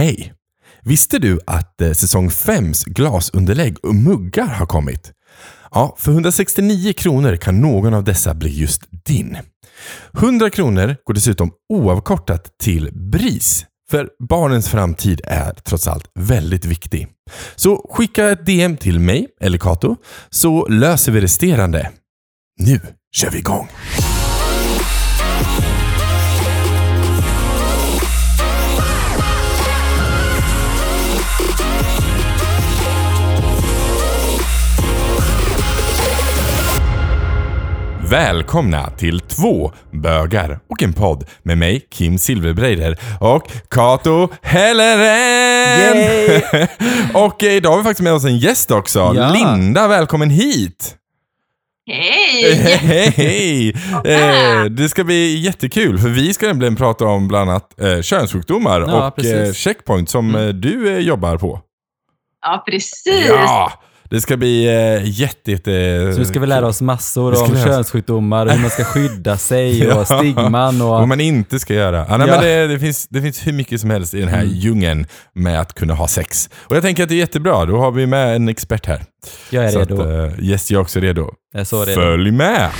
Hej! Visste du att eh, säsong 5s glasunderlägg och muggar har kommit? Ja, för 169 kronor kan någon av dessa bli just din. 100 kronor går dessutom oavkortat till BRIS. För barnens framtid är trots allt väldigt viktig. Så skicka ett DM till mig eller Kato så löser vi resterande. Nu kör vi igång! Välkomna till två bögar och en podd med mig, Kim Silverbreider och Kato Helleren! Och eh, idag har vi faktiskt med oss en gäst också. Ja. Linda, välkommen hit! Hej! Hej! hej. Eh, det ska bli jättekul för vi ska nämligen prata om bland annat eh, könssjukdomar Ja, och precis. Mm. eh, checkpoint som eh, du jobbar på. Ja, precis. Ja! Det ska bli eh, jätte, jätte... Så nu ska vi lära oss massor om oss- könssjukdomar, hur man ska skydda sig och stigman och... Vad man inte ska göra. Ja, nej, Ja. Men det, det, finns, det finns hur mycket som helst i den här Mm. djungeln med att kunna ha sex. Och jag tänker att det är jättebra. Då har vi med en expert här. Jag är så redo. Att, uh, yes, jag är också redo. Jag är så redo. Följ med!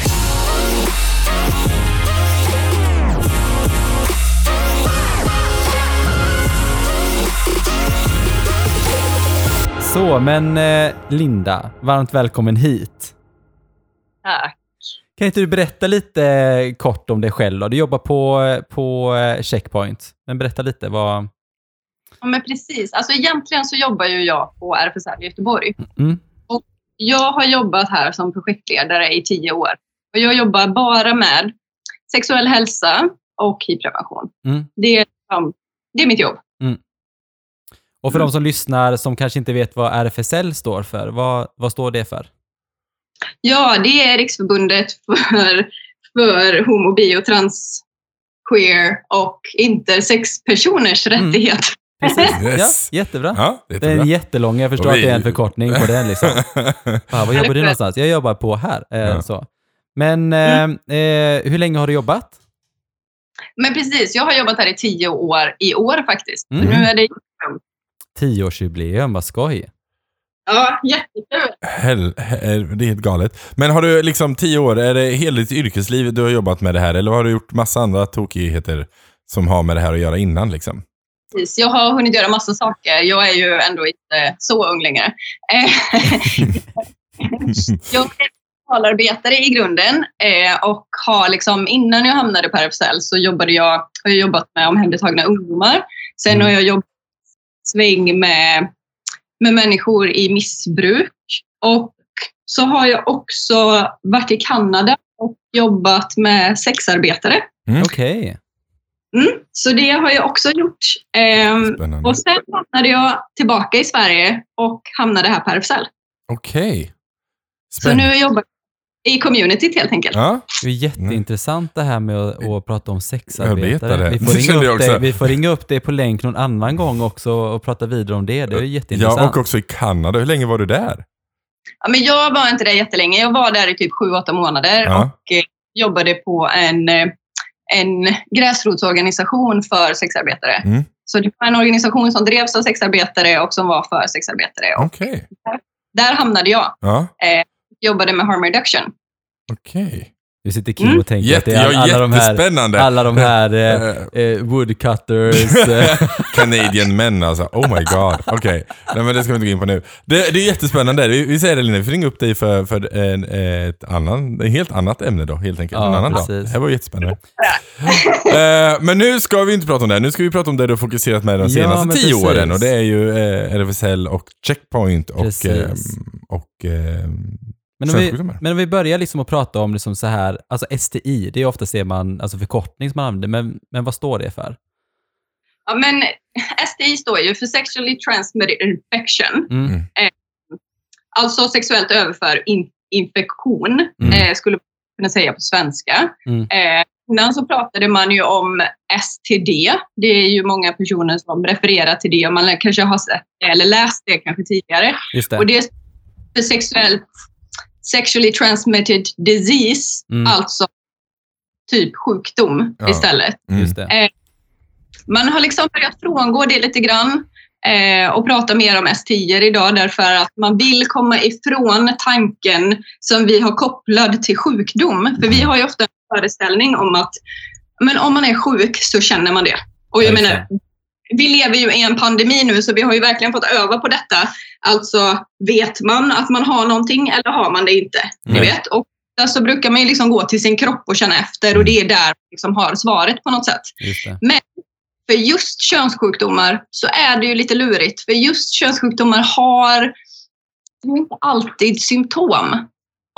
Så, men eh, Linda, varmt välkommen hit. Tack. Kan inte du berätta lite eh, kort om dig själv då? Du jobbar på, eh, på Checkpoint, men berätta lite vad... Ja, men precis. Alltså, egentligen så jobbar ju jag på RFSL i Göteborg. Mm. Jag har jobbat här som projektledare i tio år. Och jag jobbar bara med sexuell hälsa och hivprevention. Mm. Det, är, liksom- det är mitt jobb. Och för Mm. de som lyssnar som kanske inte vet vad RFSL står för, vad, vad står det för? Ja, det är Riksförbundet för, för homo, bi och trans, queer och intersexpersoners Mm. rättigheter. Precis. Yes. Ja, jättebra. Ja, Det är jättebra. en jättelång, jag förstår Och att det är en vi- förkortning på den liksom. Ja, var jobbar du någonstans? Jag jobbar på här. Eh, Ja. så. Men eh, eh, hur länge har du jobbat? Men precis, jag har jobbat här i tio år i år faktiskt. Mm. Nu är det Tioårsjubileum, vad skoj. ja, jättekul. Hell, he- det är helt galet. Men har du liksom tio år, är det hela ditt yrkesliv du har jobbat med det här? Eller har du gjort massa andra tokigheter som har med det här att göra innan liksom? Precis, jag har hunnit göra massa saker. Jag är ju ändå inte så ung längre. Eh, jag är socialarbetare i grunden eh, och har liksom, innan jag hamnade på RFSL så jobbade jag, har jag jobbat med omhändertagna ungdomar. Sen Mm. har jag jobbat sväng med, med människor i missbruk. Och så har jag också varit i Kanada och jobbat med sexarbetare. Mm. Okej. Mm, så det har jag också gjort. Ehm, och sen hamnade jag tillbaka i Sverige och hamnade här på RFSL. Okej. Så nu jobbar jag i communityt helt enkelt. Ja, Det är jätteintressant det här med att, att prata om sexarbetare. Arbetare. Vi får, ringa upp dig, vi får ringa upp dig på länk någon annan gång också och prata vidare om det. Det är jätteintressant. ja, och också i Kanada. Hur länge var du där? Ja, men jag var inte där jättelänge. Jag var där i typ sju, åtta månader Ja. och eh, jobbade på en, eh, en gräsrotsorganisation för sexarbetare. Mm. Så det var en organisation som drevs av sexarbetare och som var för sexarbetare. Och Okej. där hamnade jag. Ja, Eh, jobbade med harm reduction. okej. Nu sitter Kim Mm. och tänker att Jätte, det är ja, alla de här, alla de här eh, eh, woodcutters. Eh, Canadian män alltså. Oh my god. Okej. Nej men det ska vi inte gå in på nu. Det, det är jättespännande. Vi, vi säger det Linda, vi ringa upp dig för, för en, ett annan, ett helt annat ämne då helt enkelt. Ja, en annan dag. Det här var jättespännande. Eh, men nu ska vi inte prata om det. Nu ska vi prata om det du har fokuserat med de Ja, senaste men tio precis. åren. Och det är ju eh, RFSL och Checkpoint och, eh, och eh, Men om, vi, men om vi börjar liksom att prata om liksom så här, alltså STI, det är ofta det man, alltså förkortning som man använder, men, men vad står det för? Ja, men STI står ju för Sexually Transmitted Infection. Mm. Alltså sexuellt överför in, infektion, Mm. eh, skulle man kunna säga på svenska. Mm. Eh, innan så pratade man ju om STD. Det är ju många personer som refererar till det och man kanske har sett det eller läst det kanske tidigare. Just det. Och det är för sexuellt sexually transmitted disease, Mm. alltså typ sjukdom Ja. istället. Mm. Det. Man har liksom börjat frångå det lite grann eh, och prata mer om S10 idag därför att man vill komma ifrån tanken som vi har kopplad till sjukdom. För vi har ju ofta en föreställning om att men om man är sjuk så känner man det. Och jag menar, vi lever ju i en pandemi nu så vi har ju verkligen fått öva på detta. Alltså, vet man att man har någonting eller har man det inte? Ni vet? Och där så brukar man ju liksom gå till sin kropp och känna efter och det är där man liksom har svaret på något sätt. Det. För just könssjukdomar så är det ju lite lurigt. För just könssjukdomar har inte alltid symptom.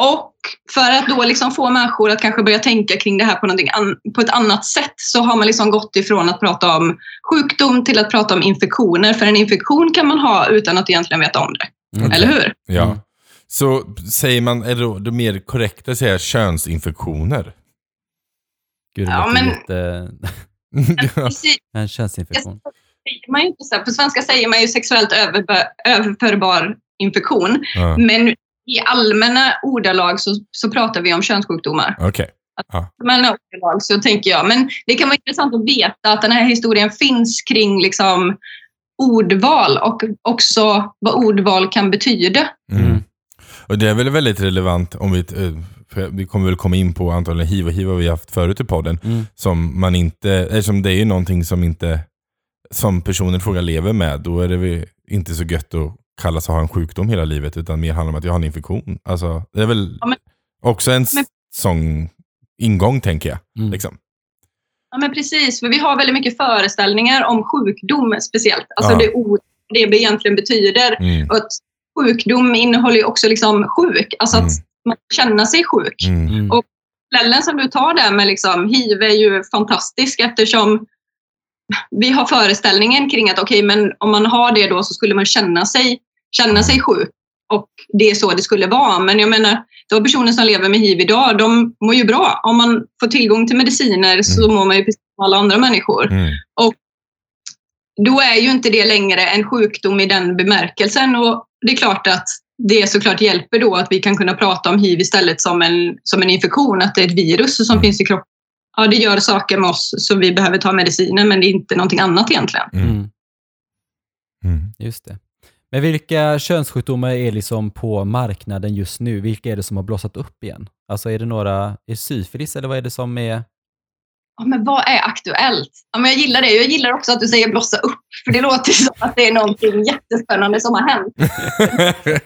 Och för att då liksom få människor att kanske börja tänka kring det här på, an- på ett annat sätt så har man liksom gått ifrån att prata om sjukdom till att prata om infektioner. För en infektion kan man ha utan att egentligen veta om det. Mm. Eller hur? Ja. Mm. Så säger man, är det då det mer korrekt att säga könsinfektioner? Gud, det Ja, men- lite... Ja. En könsinfektion. säger man ju inte så. På svenska säger man ju sexuellt överförbar infektion. Ja. Men i allmänna ordalag så, så pratar vi om könssjukdomar. Okej. allmänna ordalag så tänker jag. Men det kan vara intressant att veta att den här historien finns kring liksom ordval och också vad ordval kan betyda. Mm. Mm. Och det är väl väldigt relevant om vi, eh, vi kommer väl komma in på antagligen hiv och hiv har vi haft förut i podden. Mm. Som man inte, eftersom det är ju någonting som inte, som personen i fråga lever med, då är det väl inte så gött att kallas ha en sjukdom hela livet, utan mer handlar om att jag har en infektion. Alltså, det är väl Ja, men- också en men- sån ingång tänker jag. Mm. Liksom. Ja, men precis. För vi har väldigt mycket föreställningar om sjukdom speciellt. Alltså Ja. det ord det egentligen betyder. Mm. Och att sjukdom innehåller ju också liksom sjuk. Alltså att Mm. man känner sig sjuk. Mm. Mm. Och- Parallellen som du tar där med liksom, hiv är ju fantastisk eftersom vi har föreställningen kring att okej, men om man har det då så skulle man känna sig, känna sig sjuk. Och det är så det skulle vara. Men jag menar, de personer som lever med hiv idag, de mår ju bra. Om man får tillgång till mediciner så mår man ju precis som alla andra människor. Mm. Då är ju inte det längre en sjukdom i den bemärkelsen. Och det är klart att det såklart hjälper då att vi kan kunna prata om hiv istället som en, som en infektion, att det är ett virus som Mm. finns i kroppen. Ja, det gör saker med oss så vi behöver ta mediciner, men det är inte någonting annat egentligen. Mm. Mm. Mm. Just det. Men vilka könssjukdomar är liksom på marknaden just nu? Vilka är det som har blossat upp igen? Alltså är det några, är syfilis eller vad är det som är... Ja, men vad är aktuellt? Ja, men jag gillar det. Jag gillar också att du säger blossa upp, för det låter som att det är någonting jättespännande som har hänt.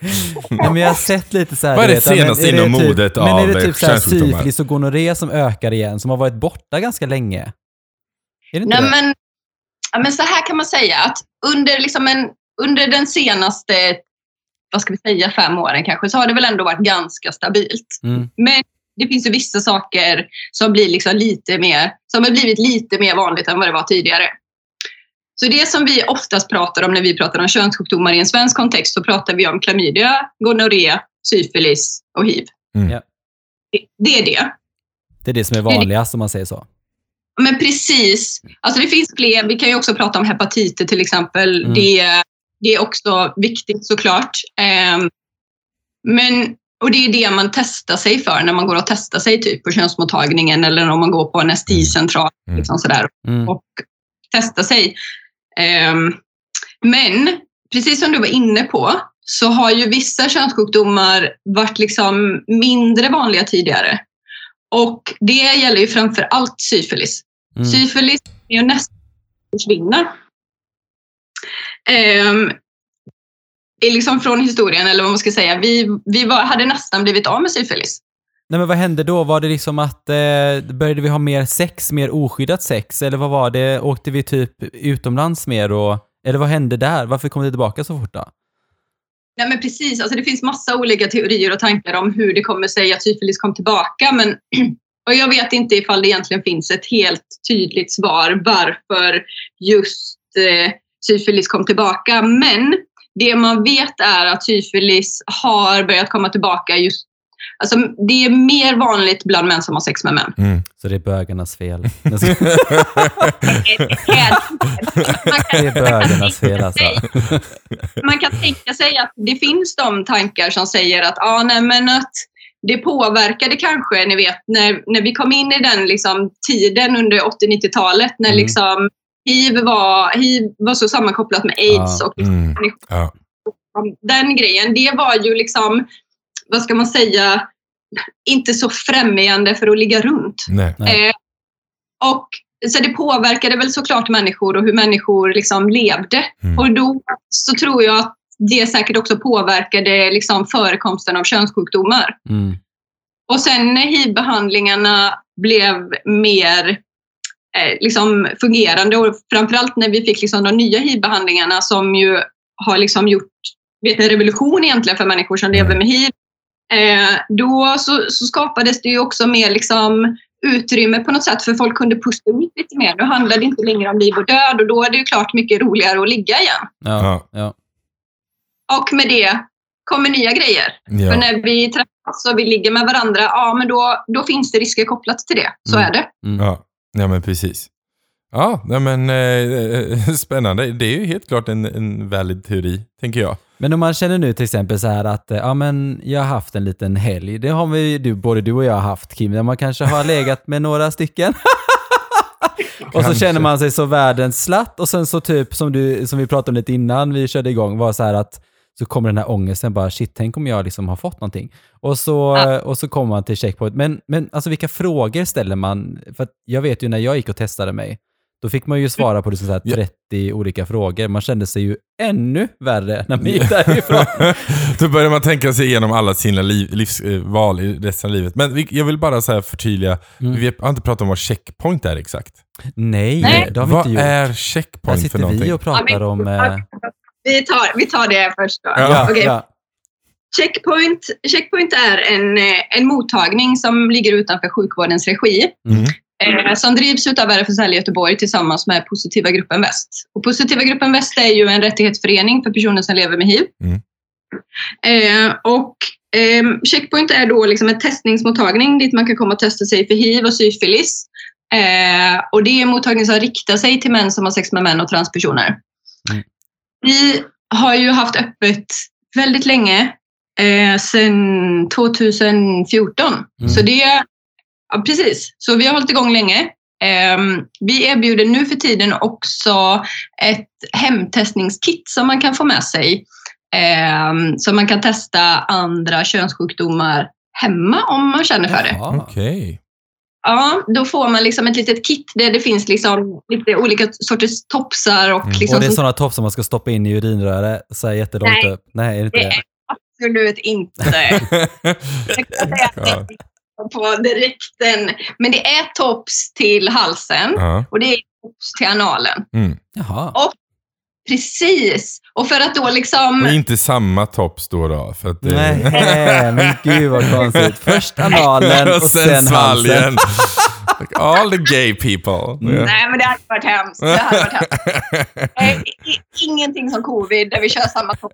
Ja, men jag har sett lite så här... Vad är det vet, senaste inom typ, modet Men är av det typ så här syfilis och gonorré som ökar igen, som har varit borta ganska länge? Är det inte Nej, det? men, ja, men så här kan man säga att under, liksom en, under den senaste, vad ska vi säga, fem åren kanske, så har det väl ändå varit ganska stabilt. Mm. Men det finns ju vissa saker som, blir liksom lite mer, som har blivit lite mer vanligt än vad det var tidigare. Så det som vi oftast pratar om när vi pratar om könssjukdomar i en svensk kontext så pratar vi om klamydia, gonorré, syfilis och hiv. Mm. Det, det är det. Det är det som är vanligast om man säger så. Men precis. Alltså det finns fler. Vi kan ju också prata om hepatiter till exempel. Mm. Det, det är också viktigt såklart. Ehm, men, och det är det man testar sig för när man går och testar sig typ på könsmottagningen eller om man går på en STI-central. Mm. Liksom sådär, Mm. och testar sig. Ehm, men precis som du var inne på så har ju vissa könssjukdomar varit liksom mindre vanliga tidigare. Och det gäller ju framför allt syfilis. Mm. Syfilis är ju nästan försvinner. Ehm, är liksom från historien, eller vad man ska säga. Vi, vi var, hade nästan blivit av med syfilis. Nej men vad hände då? Var det liksom att eh, började vi ha mer sex, mer oskyddat sex? Eller vad var det? Åkte vi typ utomlands mer och... Eller vad hände där? Varför kom det tillbaka så fort då? Nej, men precis. Alltså, det finns massa olika teorier och tankar om hur det kommer sig att syfilis kom tillbaka. Men, och jag vet inte ifall det egentligen finns ett helt tydligt svar varför just eh, syfilis kom tillbaka. Men det man vet är att syfilis har börjat komma tillbaka just Alltså, det är mer vanligt bland män som har sex med män. Mm. Så det är bögarnas fel. Det är bögarnas fel alltså. man kan tänka sig att det finns de tankar som säger att, ah, nej, men att det påverkade kanske, ni vet, när, när vi kom in i den liksom, tiden under 80-90-talet när Mm. liksom, hiv var, hiv var så sammankopplat med aids och Mm. Ja. den grejen, det var ju liksom, vad ska man säga, inte så främjande för att ligga runt. Nej. Nej. Eh, och så det påverkade väl såklart människor och hur människor liksom levde. Mm. Och då så tror jag att det säkert också påverkade liksom förekomsten av könssjukdomar. Mm. Och sen när hiv-behandlingarna blev mer liksom fungerande och framförallt när vi fick liksom de nya hiv-behandlingarna som ju har liksom gjort vet, en revolution egentligen för människor som lever med hiv. Eh, då så, så skapades det ju också mer liksom utrymme på något sätt för folk kunde pusta ut lite mer. Nu handlar det inte längre om liv och död och då är det ju klart mycket roligare att ligga igen. Ja. Ja. Och med det kommer nya grejer. För Ja. när vi träffas och vi ligger med varandra, ja men då, då finns det risker kopplat till det. Så Mm. är det. Mm. Ja. Ja, men precis. Ja, nej, men eh, spännande. Det är ju helt klart en, en valid teori, tänker jag. Men om man känner nu till exempel så här att eh, ja, men jag har haft en liten helg. Det har vi, du, både du och jag haft Kim, där man kanske har legat med några stycken. och så känner man sig så världens slatt och sen så typ som, du, som vi pratade om lite innan vi körde igång var så här att så kommer den här ångesten bara shit, tänk om jag liksom har fått någonting. Och så, Ja. och så kommer man till checkpoint. Men, men alltså vilka frågor ställer man? För att jag vet ju när jag gick och testade mig, då fick man ju svara på liksom så här Ja. 30 olika frågor. Man kände sig ju ännu värre när man gick därifrån. Då börjar man tänka sig igenom alla sina liv, livsval i resten av livet. Men jag vill bara så här förtydliga, Mm. vi har inte pratat om vad checkpoint är exakt. Nej, Nej. det har vi vad inte gjort. är Här checkpoint för sitter någonting? vi och pratar om... Eh, Vi tar, vi tar det först då. Ja. Okej. ja. Checkpoint, Checkpoint är en, eh, en mottagning som ligger utanför sjukvårdens regi. Mm. Eh, som drivs av RFSL Göteborg tillsammans med Positiva gruppen Väst. Och Positiva gruppen Väst är ju en rättighetsförening för personer som lever med hiv. Mm. Eh, och ehm, Checkpoint är då liksom en testningsmottagning dit man kan komma och testa sig för hiv och syfilis. Eh, och det är en mottagning som riktar sig till män som har sex med män och transpersoner. Mm. Vi har ju haft öppet väldigt länge, eh, sedan 2014. Mm. Så det Ja, precis. Så vi har hållit igång länge. Ehm, vi erbjuder nu för tiden också ett hemtestningskit som man kan få med sig. Um, så man kan testa andra könssjukdomar hemma om man känner för det. Jaha. Okej. Ja, då får man liksom ett litet kit där det finns liksom lite olika sorters topsar och Mm. liksom Och det är sådana topp som man ska stoppa in i urinröret så här jättelångt Nej. upp. Nej, är det inte Det det? är absolut inte. På direkten. Men det är tops till halsen Ja. och det är tops till analen. Mm. Jaha. Precis. Och för att då liksom... Och inte samma tops då då? För att, eh, Nej, men gud vad konstigt. Först analen och sen halsen. Like all the gay people. Mm. Nej, men det hade varit hemskt. Det hade varit hemskt. Eh, Ingenting som covid där vi kör samma topp.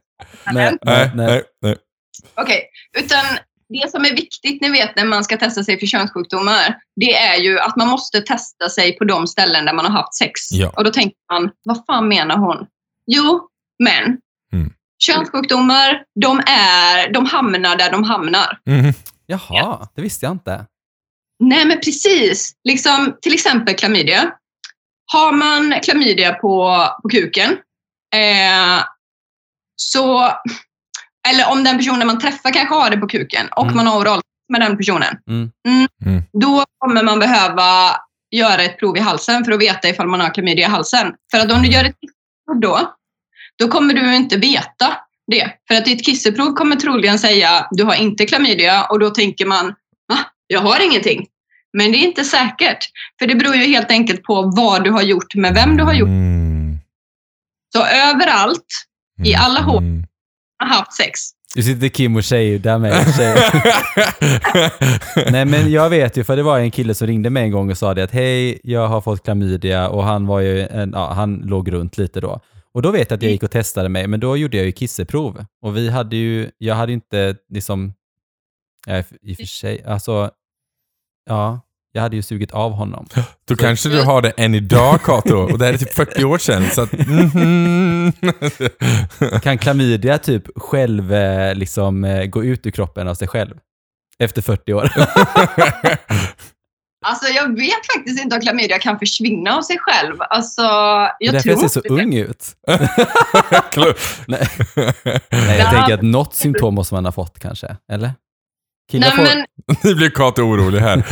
Nej, Nej, nej, nej. Okej, utan det som är viktigt ni vet när man ska testa sig för könssjukdomar, det är ju att man måste testa sig på de ställen där man har haft sex. Ja. Och då tänker man, vad fan menar hon? Jo, men Mm. könssjukdomar, de, är, de hamnar där de hamnar. Mhm. Jaha, det visste jag inte. Nej, men precis. Liksom, till exempel klamydia. Har man klamydia på, på kuken, eh, så, eller om den personen man träffar kanske har det på kuken och Mm. man har oral med den personen, Mm. Mm. då kommer man behöva göra ett prov i halsen för att veta ifall man har klamydia i halsen. För att om du gör ett då, då kommer du inte veta det. För att ditt kisseprov kommer troligen säga du har inte klamydia och då tänker man va? Jag har ingenting. Men det är inte säkert. För det beror ju helt enkelt på vad du har gjort med vem du har gjort. Mm. Så överallt I alla hål. Mm. har haft sex. Du sitter Kim och tjej där med. Tjej. Nej men jag vet ju, för det var en kille som ringde mig en gång och sa det att hej, jag har fått klamydia och han var ju, en, ja, han låg runt lite då. Och då vet jag att jag gick och testade mig, men då gjorde jag ju kisseprov. Och vi hade ju, jag hade inte liksom, ja, i- och för sig, alltså, ja, jag hade ju sugit av honom. Då kanske du har det än idag Kato. Och det här är typ 40 år sedan. Så att, mhm. Kan klamydia typ själv eh, liksom eh, gå ut ur kroppen av sig själv? Efter 40 år. Alltså jag vet faktiskt inte om klamydia kan försvinna av sig själv. Alltså, jag det är tror jag ser så det. ung ut. Nej, Nej jag Ja. tänker att något symptom måste man ha fått kanske. Eller? Killar Nej, får... men Nu blir Kato orolig här.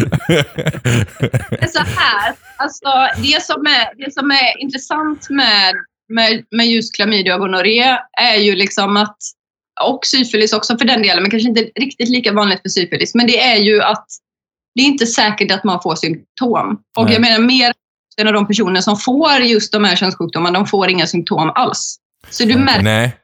det är så här. Alltså, det, som är, det som är intressant med, med, med just klamydia och gonorré är ju liksom att, och syfilis också för den delen, men kanske inte riktigt lika vanligt för syfilis, men det är ju att det är inte säkert att man får symptom. Och Nej. jag menar mer än av de personer som får just de här könssjukdomarna, de får inga symptom alls. Så du märker Nej.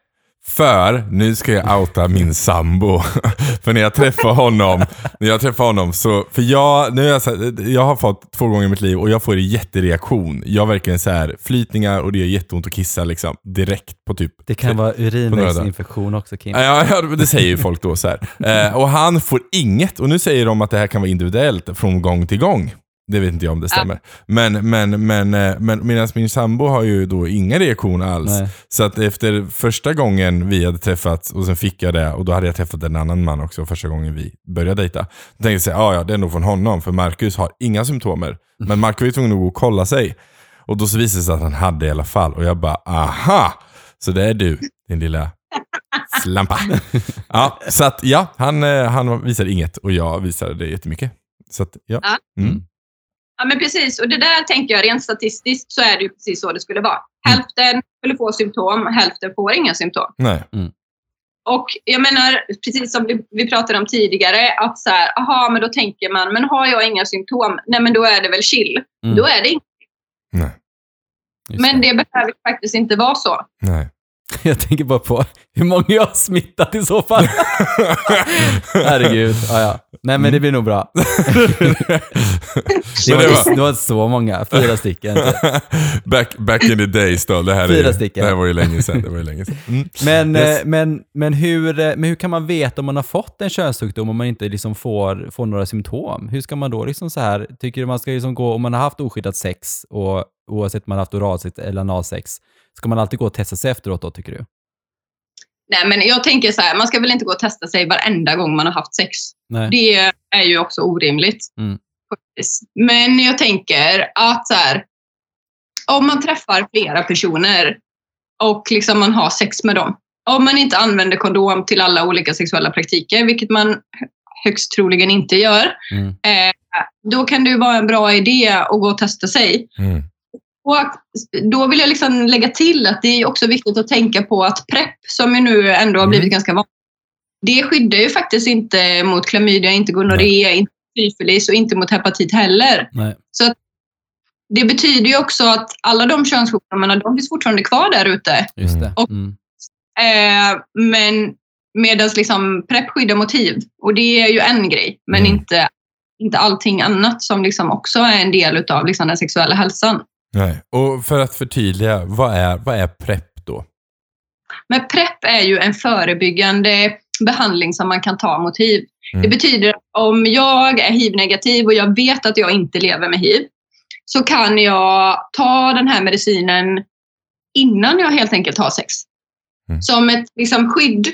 För, nu ska jag outa min sambo. för när jag träffar honom, när jag träffar honom så, för jag, nu jag, så jag har fått två gånger i mitt liv och jag får en jättereaktion. Jag verkligen så här flytningar och det gör jätteont att kissa liksom direkt på typ Det kan vara urinvägsinfektion också Kim. Ja, ja, det säger ju folk då så här. Eh, och han får inget. Och nu säger de att det här kan vara individuellt från gång till gång. Det vet inte jag om det stämmer. Men, men, men, eh, men medan min sambo har ju då ingen reaktion alls. Nej. Så att efter första gången vi hade träffats och sen fick jag det och då hade jag träffat en annan man också första gången vi började dejta. Då tänkte jag säga, ja ja det är nog från honom för Marcus har inga symptomer. Men Marcus var ju tvungen att gå och kolla sig. Och då så visade det sig att han hade i alla fall. Och jag bara, aha! Så det är du, din lilla slampa. Ja, så att ja, han, eh, han visade inget och jag visade det jättemycket. Så att ja. Ja. Mm. Ja, men precis. Och det där tänker jag rent statistiskt så är det ju precis så det skulle vara. Mm. Hälften skulle få symptom, hälften får inga symptom. Nej. Och jag menar, precis som vi, vi pratade om tidigare, att så här, aha, men då tänker man, men har jag inga symptom, nej men då är det väl chill. Mm. Då är det inte. Nej. Just Men det. det behöver faktiskt inte vara så. Nej. Jag tänker bara på hur många jag har smittat i så fall. Herregud. Ja, ja. Nej men det blir nog bra. Det var, det inte- var, det var inte så många, fyra stycken. typ. back, back in the days då. Det här, är, Fyra ju- stycken. det här var ju länge sedan. Det var ju länge sedan. Mm. Men, Yes. eh, men, men, hur, eh, men hur kan man veta om man har fått en könssjukdom om man inte liksom får, får några symptom? Hur ska man då liksom så här, tycker du man ska liksom gå, om man har haft oskyddat sex, och oavsett om man har haft oralsex eller analsex, ska man alltid gå och testa sig efteråt då tycker du? Nej, men jag tänker så här, man ska väl inte gå och testa sig varenda gång man har haft sex. Nej. Det är ju också orimligt. Mm. Men jag tänker att så här, om man träffar flera personer och liksom man har sex med dem. Om man inte använder kondom till alla olika sexuella praktiker, vilket man högst troligen inte gör, Mm. eh, då kan det ju vara en bra idé att gå och testa sig. Mm. Och då vill jag liksom lägga till att det är också viktigt att tänka på att PREP, som ju nu ändå har blivit Mm. ganska vanligt, det skyddar ju faktiskt inte mot klamydia, inte gonorré, inte syfilis och inte mot hepatit heller. Nej. Så det betyder ju också att alla de könssjukdomarna, de finns fortfarande kvar där ute. Just det. Och- Mm. Eh, men medan liksom PREP skyddar mot hiv. Och det är ju en grej, men Mm. inte, inte allting annat som liksom också är en del av liksom den sexuella hälsan. Nej. Och för att förtydliga, vad är, vad är PREP då? Men PREP är ju en förebyggande behandling som man kan ta mot hiv. Mm. Det betyder att om jag är hiv-negativ och jag vet att jag inte lever med hiv så kan jag ta den här medicinen innan jag helt enkelt har sex. Mm. Som ett liksom, skydd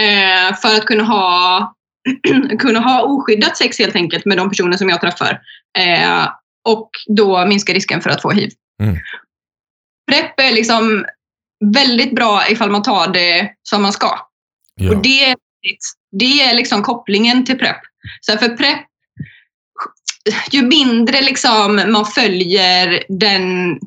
eh, för att kunna ha, kunna ha oskyddat sex helt enkelt med de personer som jag träffar. Eh, och då minska risken för att få hiv. Mm. PREP är liksom väldigt bra ifall man tar det som man ska. Ja. Och det det är liksom kopplingen till PREP. Så för PREP, ju mindre liksom man följer den,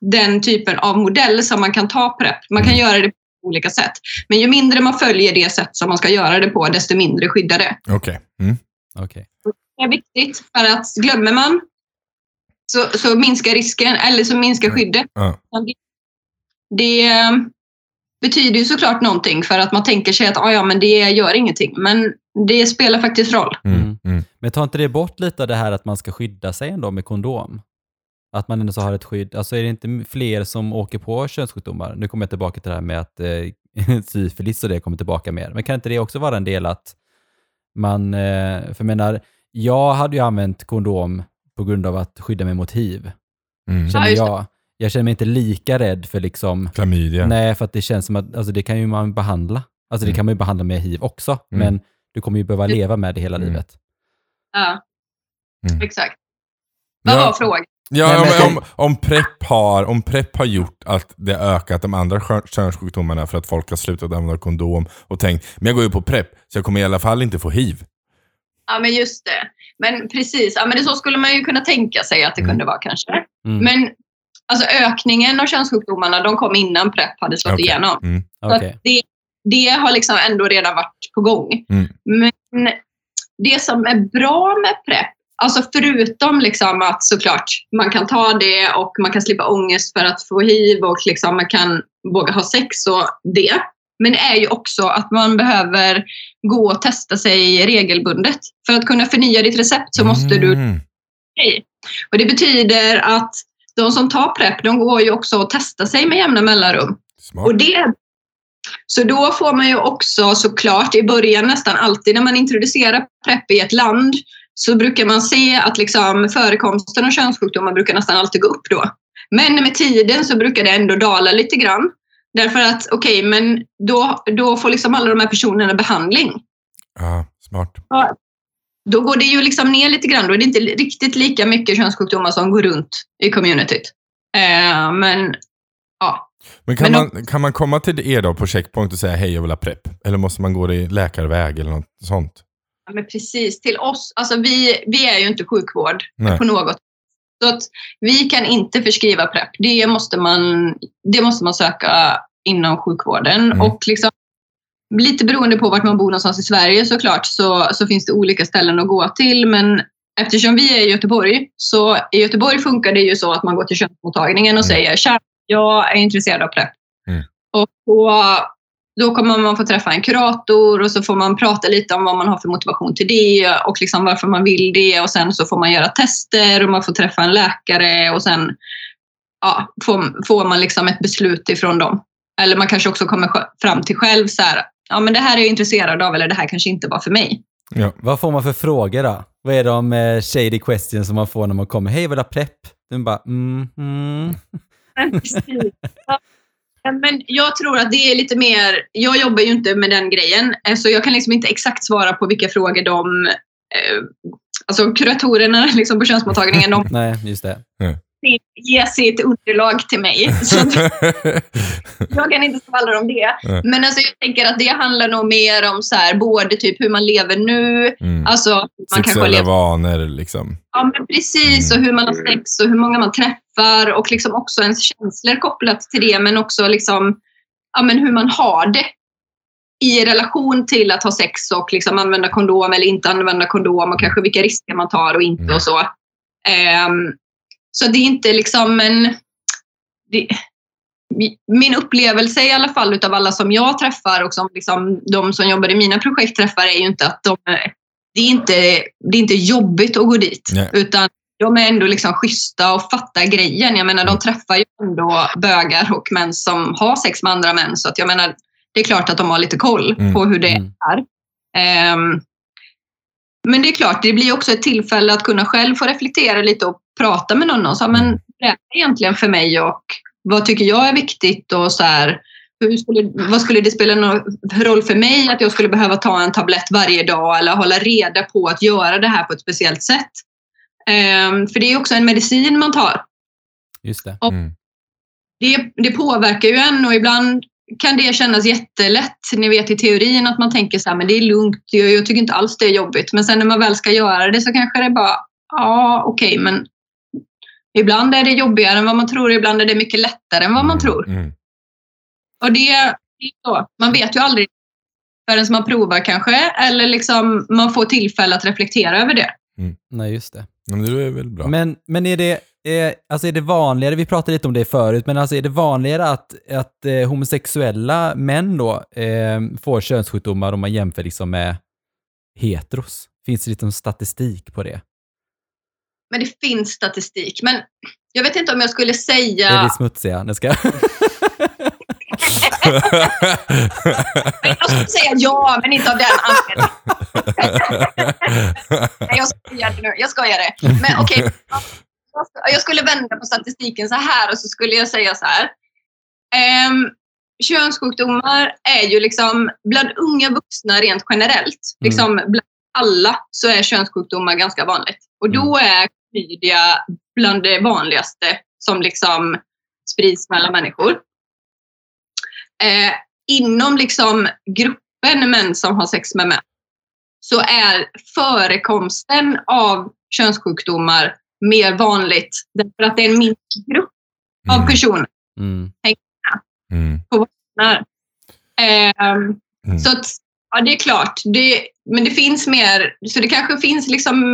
den typen av modell som man kan ta PREP, man kan göra det på olika sätt. Men ju mindre man följer det sätt som man ska göra det på, desto mindre skyddar det. Okej. Mm. Okej. Det är viktigt för att glömmer man så, så minskar risken, eller så minskar skyddet. Ja. Det, det eh, betyder ju såklart någonting för att man tänker sig att ah, ja, men det gör ingenting. Men det spelar faktiskt roll. Mm. Mm. Mm. Men tar inte det bort lite av det här att man ska skydda sig ändå med kondom? Att man ändå så har ett skydd. Alltså är det inte fler som åker på könssjukdomar? Nu kommer jag tillbaka till det här med att eh, syfilis och det kommer tillbaka mer. Men kan inte det också vara en del att man, eh, för jag menar, jag hade ju använt kondom på grund av att skydda mig mot hiv. Mm. Känner jag. Jag känner mig inte lika rädd för liksom, Klamydia. nej för att det känns som att, alltså det kan ju man behandla. Alltså det Mm. kan man ju behandla med hiv också, Mm. men du kommer ju behöva leva med det hela Mm. livet. Ja, Mm. exakt. Vad Ja. var frågan? Ja, Nej, om, men- om, om, PREP har, om PREP har gjort att det ökat de andra könssjukdomarna för att folk har slutat använda kondom och tänkt, men jag går ju på PREP, så jag kommer i alla fall inte få hiv. Ja, men just det. Men precis, ja, men det så skulle man ju kunna tänka sig att det Mm. kunde vara kanske. Mm. Men alltså, ökningen av könssjukdomarna, de kom innan PREP hade slått Okej. igenom. Mm. Så att Okej. det, det har liksom ändå redan varit på gång. Mm. Men det som är bra med PREP, alltså förutom liksom att såklart man kan ta det och man kan slippa ångest för att få hiv och liksom man kan våga ha sex och det. Men det är ju också att man behöver gå och testa sig regelbundet. För att kunna förnya ditt recept så måste du Mm. Okej. Och det betyder att de som tar PREP, de går ju också och testar sig med jämna mellanrum. Smart. Och det, så då får man ju också såklart i början nästan alltid när man introducerar PREP i ett land så brukar man se att liksom förekomsten av könssjukdomar brukar nästan alltid gå upp då. Men med tiden så brukar det ändå dala lite grann. Därför att okej, men då, då får liksom alla de här personerna behandling. Ja, smart. Då går det ju liksom ner lite grann. Då är det inte riktigt lika mycket könssjukdomar som går runt i communityt. Eh, men ja, Men kan, Men man, kan man komma till er då på checkpoint och säga hej jag vill ha PREP? Eller måste man gå i läkarväg eller något sånt? Ja, men precis. Till oss, alltså vi, vi är ju inte sjukvård Nej. på något Så att vi kan inte förskriva PREP. Det måste man, det måste man söka inom sjukvården. Mm. Och liksom, lite beroende på vart man bor någonstans i Sverige såklart så, så finns det olika ställen att gå till. Men eftersom vi är i Göteborg så i Göteborg funkar det ju så att man går till könsmottagningen och Mm. säger tja, jag är intresserad av PREP. Mm. Och då, då kommer man få träffa en kurator och så får man prata lite om vad man har för motivation till det och liksom varför man vill det. Och sen så får man göra tester och man får träffa en läkare och sen ja, får, får man liksom ett beslut ifrån dem. Eller man kanske också kommer fram till själv så här, ja men det här är jag intresserad av eller det här kanske inte var för mig. Ja. Vad får man för frågor då? Vad är de eh, shady questions som man får när man kommer? Hej, vill du ha prepp? Den bara, mm, mm. Ja, Men jag tror att det är lite mer, jag jobbar ju inte med den grejen, eh, så jag kan liksom inte exakt svara på vilka frågor de, eh, alltså kuratorerna liksom på könsmottagningen, de Nej, just det. Ger sitt underlag till mig. Jag kan inte svara om det. Men alltså jag tänker att det handlar nog mer om så här, både typ hur man lever nu, mm. alltså man Sexuella levt vanor liksom. Ja, men precis. Och hur man har sex och hur många man träffar och liksom också ens känslor kopplat till det. Men också liksom, ja, men hur man har det i relation till att ha sex och liksom använda kondom eller inte använda kondom och kanske vilka risker man tar och inte Mm. och så. Ehm, så det är inte liksom en... Det, min upplevelse i alla fall utav alla som jag träffar och som liksom, de som jobbar i mina projekt träffar är ju inte att de det är inte, det är inte jobbigt att gå dit. Nej. Utan de är ändå liksom schyssta och fattar grejen. Jag menar, de träffar ju ändå bögar och män som har sex med andra män. Så att jag menar, det är klart att de har lite koll Mm. på hur det Mm. är. Ehm, men det är klart, det blir också ett tillfälle att kunna själv få reflektera lite och prata med någon. Och så, men vad är det egentligen för mig och vad tycker jag är viktigt? Och så här, hur skulle, vad skulle det spela någon roll för mig att jag skulle behöva ta en tablett varje dag eller hålla reda på att göra det här på ett speciellt sätt? Ehm, för det är också en medicin man tar. Just det. Mm. Det, det påverkar ju en och ibland kan det kännas jättelätt. Ni vet i teorin att man tänker så här, men det är lugnt, jag, jag tycker inte alls det är jobbigt. Men sen när man väl ska göra det så kanske det bara, ja okej, men ibland är det jobbigare än vad man tror, ibland är det mycket lättare än vad man tror. Mm. Och det, det är så. Man vet ju aldrig förrän man provar kanske, eller liksom man får tillfälle att reflektera över det. Nej, just det. Men det är väl bra. Men, men är, det, eh, alltså är det vanligare, vi pratade lite om det förut, men alltså är det vanligare att, att eh, homosexuella män då eh, får könssjukdomar om man jämför liksom med heteros? Finns det lite statistik på det? Men det finns statistik. Men jag vet inte om jag skulle Är säga... vi smutsiga? Nu ska jag... Jag skulle säga ja, men inte av den anledningen. Nej, jag skojar nu. Jag skojar det. Men okej. Jag skulle vända på statistiken så här och så skulle jag säga så här. Ehm, könssjukdomar är ju liksom, bland unga vuxna rent generellt, liksom bland alla så är könssjukdomar ganska vanligt. Och då är klamydia bland det vanligaste som liksom sprids mellan människor. Eh, inom liksom gruppen män som har sex med män så är förekomsten av könssjukdomar mer vanligt därför att det är en mindre grupp av Mm. personer Mm. Mm. när. Ehm, Mm. Så att, ja, det är klart. Det, men det finns mer, så det kanske finns liksom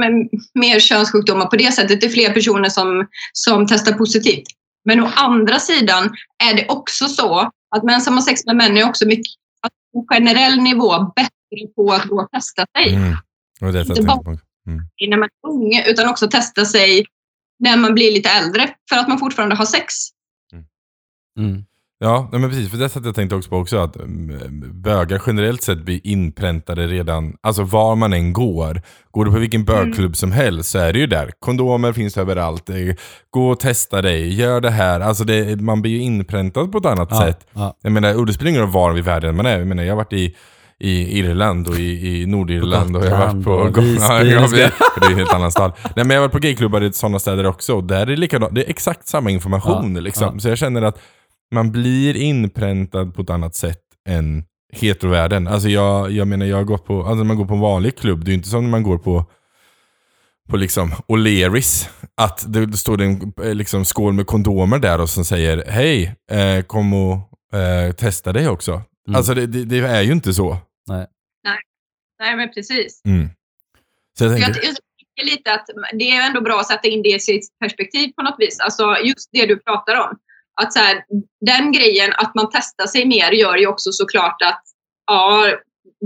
mer könssjukdomar på det sättet. Det är fler personer som, som testar positivt. Men å andra sidan är det också så att män som har sex med män är också mycket, att på generell nivå bättre på att gå och testa sig Mm. Det var det bara- på. när man är ung, utan också testa sig när man blir lite äldre för att man fortfarande har sex. Mm. Ja, nej men precis. För det satt jag tänkte också på också att mm, bögar generellt sett blir inpräntade redan, alltså var man än går. Går du på vilken bögklubb som helst så är det ju där. Kondomer finns överallt. Eh, Gå och testa dig, gör det här. Alltså det, man blir ju inpräntad på ett annat Ja, sätt. ja. Jag menar, och det spelar ingen roll var i världen man är. Jag menar, jag har varit i i Irland och i, i Nordirland och jag har varit på... Gotland Ja, det är en helt annan stad. Nej men jag har varit på gayklubbar i sådana städer också och där är det likadant. Det är exakt samma information Ja, liksom. ja. Så jag känner att man blir inpräntad på ett annat sätt än heterovärlden. Alltså jag, jag menar, jag har gått på, alltså när man går på en vanlig klubb, det är ju inte som när man går på på liksom O'Learys, att det, står en liksom, skål med kondomer där och som säger hej, eh, kom och eh, testa dig också. Mm. Alltså det, det, det är ju inte så. Nej. Nej, men precis. Mm. Så jag Jag, tänker, jag tycker lite att det är ändå bra att sätta in det i sitt perspektiv på något vis. Alltså just det du pratar om. Att så här, den grejen att man testar sig mer gör ju också såklart att ja,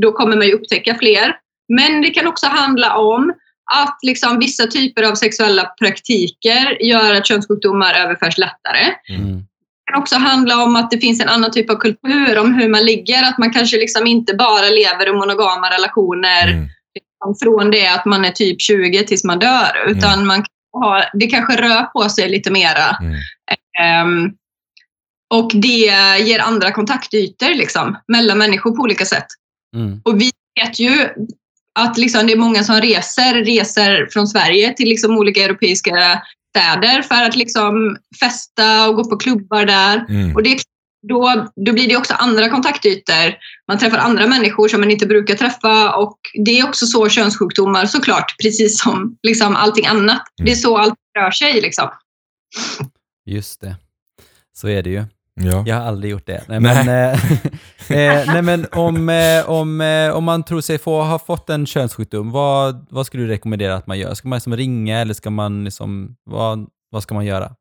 då kommer man ju upptäcka fler. Men det kan också handla om att liksom vissa typer av sexuella praktiker gör att könssjukdomar överförs lättare. Mm. Kan också handla om att det finns en annan typ av kultur om hur man ligger. Att man kanske liksom inte bara lever i monogama relationer mm. liksom från det att man är typ 20 tills man dör. Utan man kan ha, det kanske rör på sig lite mera. Mm. Ehm, och det ger andra kontaktytor liksom, mellan människor på olika sätt. Mm. Och vi vet ju att liksom, det är många som reser, reser från Sverige till liksom, olika europeiska städer för att liksom, festa och gå på klubbar där. Mm. Och det, då, då blir det också andra kontaktytor. Man träffar andra människor som man inte brukar träffa och det är också så könssjukdomar såklart, precis som liksom allting annat. Det är så allt rör sig. Liksom. Just det. Så är det ju. Ja. Jag har aldrig gjort det. Nej, Nej. men, eh, eh, nej, men om, eh, om, eh, om man tror sig få ha fått en könssjukdom, vad, vad skulle du rekommendera att man gör? Ska man liksom ringa eller ska man liksom, vad, vad ska man göra?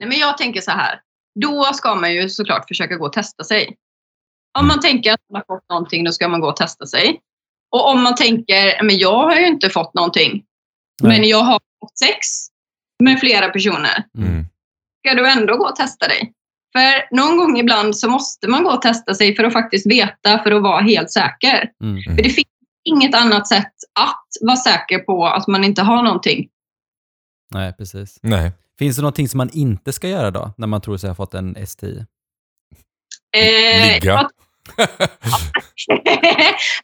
Nej, men jag tänker så här. Då ska man ju såklart försöka gå och testa sig. Om man tänker att man har fått någonting, då ska man gå och testa sig. Och om man tänker, men jag har ju inte fått någonting, Nej. men jag har fått sex med flera personer. Mm. Ska du ändå gå och testa dig? För någon gång ibland så måste man gå och testa sig för att faktiskt veta, för att vara helt säker. Mm. För det finns inget annat sätt att vara säker på att man inte har någonting. Nej, precis. Nej. Finns det någonting som man inte ska göra då, när man tror sig ha fått en STI? Eh, Ligga.